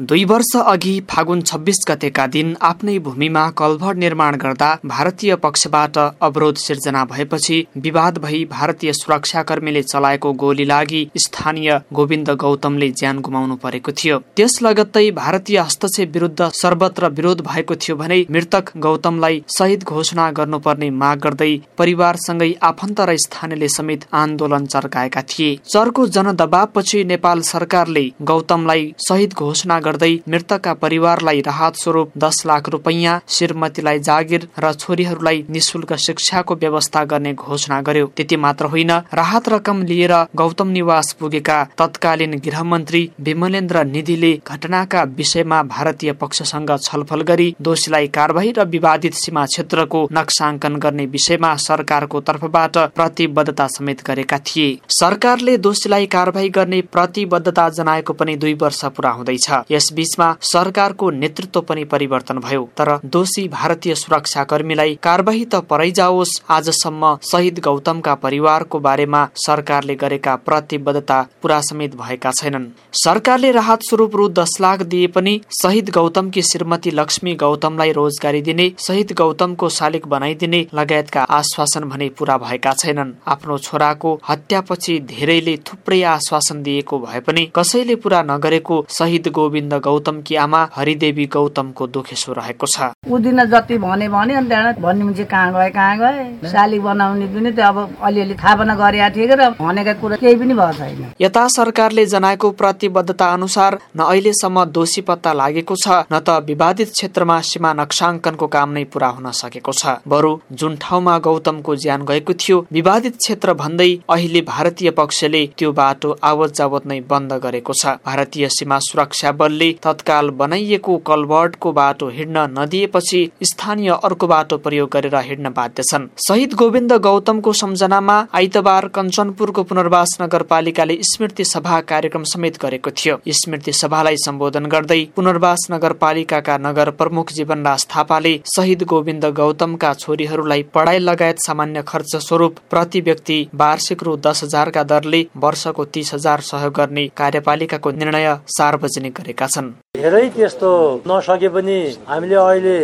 दुई वर्ष अघि फागुन छब्बिस गतेका दिन आफ्नै भूमिमा कलभर निर्माण गर्दा भारतीय पक्षबाट अवरोध सिर्जना भएपछि विवाद भई भारतीय सुरक्षाकर्मीले चलाएको गोली लागि स्थानीय गोविन्द गौतमले ज्यान गुमाउनु परेको थियो। त्यस लगत्तै भारतीय हस्तक्षेप विरुद्ध सर्वत्र विरोध भएको थियो भने मृतक गौतमलाई शहीद घोषणा गर्नुपर्ने माग गर्दै परिवारसँगै आफन्त र स्थानीयले समेत आन्दोलन चर्काएका थिए। चरको जनदबावपछि नेपाल सरकारले गौतमलाई शहीद घोषणा गर्दै मृतकका परिवारलाई राहत स्वरूप दस लाख रुपैयाँ श्रीमतीलाई जागिर र छोरीहरूलाई निशुल्क शिक्षाको व्यवस्था गर्ने घोषणा गर्यो। त्यति मात्र होइन राहत रकम लिएर गौतम निवास पुगेका तत्कालीन गृहमन्त्री विमलेन्द्र निधिले घटनाका विषयमा भारतीय पक्षसँग छलफल गरी दोषीलाई कारवाही र विवादित सीमा क्षेत्रको नक्साङ्कन गर्ने विषयमा सरकारको तर्फबाट प्रतिबद्धता समेत गरेका थिए। सरकारले दोषीलाई कारवाही गर्ने प्रतिबद्धता जनाएको पनि दुई वर्ष पुरा हुँदैछ। यस बीचमा सरकारको नेतृत्व पनि परिवर्तन भयो। तर दोषी भारतीय सुरक्षा कर्मीलाई कारवाही त जाओस् आजसम्म शहीद गौतमका परिवारको बारेमा सरकारले गरेका प्रतिबद्धता पुरा समेत भएका छैनन्। सरकारले राहत स्वरूप रु दस लाख दिए पनि शहीद गौतमकी श्रीमती लक्ष्मी गौतमलाई रोजगारी दिने शहीद गौतमको शालिक बनाइदिने लगायतका आश्वासन भने पूरा भएका छैनन्। आफ्नो छोराको हत्यापछि धेरैले थुप्रै आश्वासन दिएको भए पनि कसैले पूरा नगरेको शहीद गोविन्द गौतमकी आमा हरिदेवी गौतमको दुखेसो रहेको छ। ऊ दिन जति भने भने अनि त्यहाँबाट भन्ने मान्छे कहाँ गए कहाँ गए? साली बनाउने पनि त्यो अब अलिअलि थाहा पनि गरेका थिए र भनेका कुरा केही पनि भएको छैन। यता सरकारले जनाएको प्रतिबद्धता अनुसार न अहिलेसम्म दोषी पत्ता लागेको छ न त विवादित क्षेत्रमा सीमा नक्साङ्कनको काम नै पूरा हुन सकेको छ। बरु जुन ठाउँमा गौतमको ज्यान गएको थियो विवादित क्षेत्र भन्दै अहिले भारतीय पक्षले त्यो बाटो आवत जावत नै बन्द गरेको छ। भारतीय सीमा सुरक्षा बलले तत्काल बनाइएको कलवर्टको बाटो हिँड्न नदिएपछि स्थानीय अर्को बाटो प्रयोग गरेर हिँड्न बाध्य छन्। शहीद गोविन्द गौतमको सम्झनामा आइतबार कञ्चनपुरको पुनर्वास नगरपालिकाले स्मृति सभा कार्यक्रम समेत गरेको थियो। स्मृति सभालाई सम्बोधन गर्दै पुनर्वास नगरपालिकाका नगर प्रमुख जीवनदास थापाले शहीद गोविन्द गौतमका छोरीहरूलाई पढाइ लगायत सामान्य खर्च स्वरूप प्रति व्यक्ति वार्षिक रु दस हजारका दरले वर्षको तीस हजार सहयोग गर्ने कार्यपालिकाको निर्णय सार्वजनिक गरेका छन्। धेरै त्यस्तो नसके पनि हामीले अहिले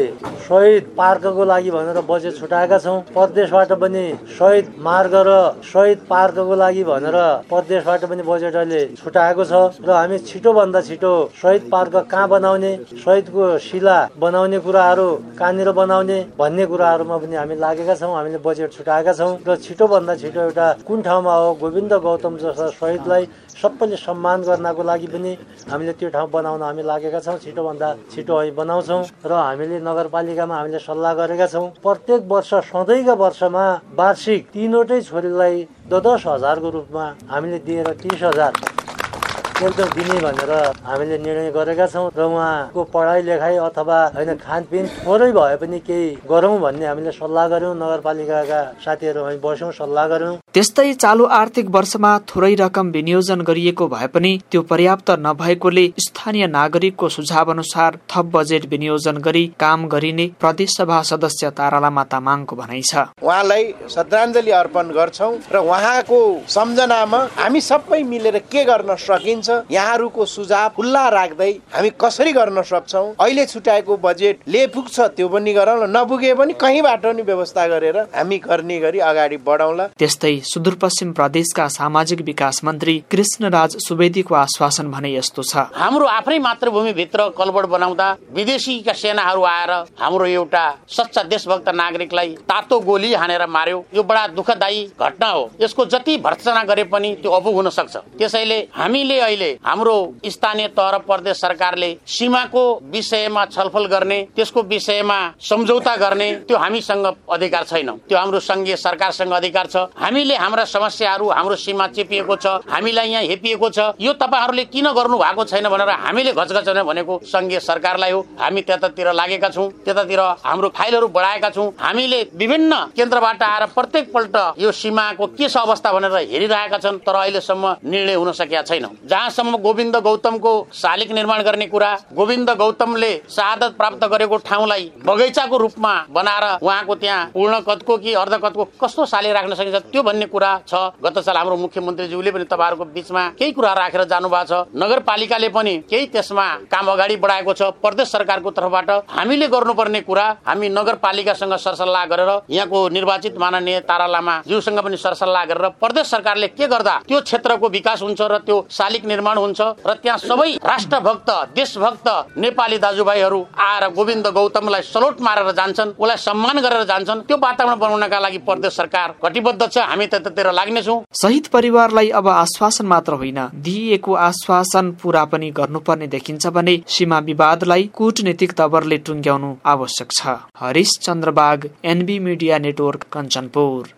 शहीद पार्कको लागि भनेर बजेट छुटाएका छौँ। प्रदेशबाट पनि शहीद मार्ग र शहीद पार्कको लागि भनेर प्रदेशबाट पनि बजेट अहिले छुटाएको छ। र हामी छिटोभन्दा छिटो शहीद पार्क कहाँ बनाउने शहीदको शिला बनाउने कुराहरू कहाँनिर बनाउने भन्ने कुराहरूमा पनि हामी लागेका छौँ। हामीले बजेट छुटाएका छौँ। र छिटोभन्दा छिटो एउटा कुन ठाउँमा हो गोविन्द गौतम जस्ता शहीदलाई सबैले सम्मान गर्नको लागि पनि हामीले त्यो ठाउँ बनाउन हामी लागेका छौँ। छिटोभन्दा छिटो हामी बनाउँछौँ। र हामीले नगरपालिकामा हामीले सल्लाह गरेका छौँ। प्रत्येक वर्ष सधैँका वर्षमा वार्षिक तिनवटै छोरीलाई दस हजारको रूपमा हामीले दिएर तिस हजार एकदम दिने भनेर हामीले निर्णय गरेका छौँ र उहाँको पढाइ लेखाइ अथवा होइन खानपिन थोरै भए पनि केही गरौँ भन्ने हामीले सल्लाह गऱ्यौँ। नगरपालिकाका साथीहरू हामी बस्यौँ सल्लाह गऱ्यौँ। त्यस्तै चालु आर्थिक वर्षमा थोरै रकम विनियोजन गरिएको भए पनि त्यो पर्याप्त नभएकोले स्थानीय नागरिकको सुझाव अनुसार थप बजेट विनियोजन गरी काम गरिने प्रदेश सभा सदस्य तारालामा तामाङको भनाइ छ। उहाँलाई श्रद्धाञ्जली अर्पण गर्छौँ र उहाँको सम्झनामा हामी सबै मिलेर के गर्न सकिन्छ यहाँहरूको सुझाव खुल्ला राख्दै हामी कसरी गर्न सक्छौँ अहिले छुट्याएको बजेटले पुग्छ त्यो पनि गरौँ नपुगे पनि कहीँबाट नि व्यवस्था गरेर हामी गर्ने गरी अगाडि बढाउँला। त्यस्तै सुदूरपश्चिम प्रदेशका सामाजिक विकास मन्त्री कृष्णराज सुवेदीको आश्वासन भने यस्तो छ। हाम्रो आफ्नै मातृभूमिभित्र कलबड बनाउँदा विदेशीका सेनाहरू आएर हाम्रो एउटा सच्चा देशभक्त नागरिकलाई तातो गोली हानेर मार्यो। यो बडा दुःखदायी घटना हो। यसको जति भर्सना गरे पनि त्यो अपुग हुन सक्छ। त्यसैले हामीले अहिले हाम्रो स्थानीय तह प्रदेश सरकारले सीमाको विषयमा छलफल गर्ने त्यसको विषयमा सम्झौता गर्ने त्यो हामीसँग अधिकार छैन। त्यो हाम्रो संघीय सरकारसँग अधिकार छ। हामीले हाम्रा समस्याहरू हाम्रो सीमा चेपिएको छ हामीलाई यहाँ हेपिएको छ। यो तपाईँहरूले किन गर्नु भएको छैन भनेर हामीले घचघचाउने भनेको संघीय सरकारलाई हो। हामी त्यतातिर लागेका छौँ त्यतातिर हाम्रो फाइलहरू बढाएका छौँ। हामीले विभिन्न केन्द्रबाट आएर प्रत्येक पल्ट यो सीमाको के छ अवस्था भनेर हेरिरहेका छन् तर अहिलेसम्म निर्णय हुन सकेका छैन। जहाँ जहाँसम्म गोविन्द गौतमको शालिक निर्माण गर्ने कुरा गोविन्द गौतमले शहादत प्राप्त गरेको ठाउँलाई बगैँचाको रूपमा बनाएर उहाँको त्यहाँ पूर्ण कदको कि अर्ध कदको कस्तो शालिक राख्न सकिन्छ त्यो कुरा छ। गत साल हाम्रो मुख्यमन्त्रीज्यूले पनि तपाईँहरूको बिचमा केही कुरा राखेर जानु भएको छ। नगरपालिकाले पनि केही त्यसमा काम अगाडि बढाएको छ। प्रदेश सरकारको तर्फबाट हामीले गर्नुपर्ने कुरा हामी नगरपालिकासँग सरसल्लाह गरेर यहाँको निर्वाचित माननीय तारा लामा ज्यूसँग पनि सरसल्लाह गरेर प्रदेश सरकारले के गर्दा त्यो क्षेत्रको विकास हुन्छ र त्यो शालिक निर्माण हुन्छ र त्यहाँ सबै राष्ट्रभक्त देशभक्त नेपाली दाजुभाइहरू आएर गोविन्द गौतमलाई सलोट मारेर जान्छन् उसलाई सम्मान गरेर जान्छन् त्यो वातावरण बनाउनका लागि प्रदेश सरकार कटिबद्ध छ। हामी त्यतातिर लाग्नेछौँ। शहीद परिवारलाई अब आश्वासन मात्र होइन दिइएको आश्वासन पूरा पनि गर्नुपर्ने देखिन्छ भने सीमा विवादलाई कूटनीतिक तवरले टुङ्ग्याउनु आवश्यक छ। Harish Chandrabag NB media network Kanchanpur.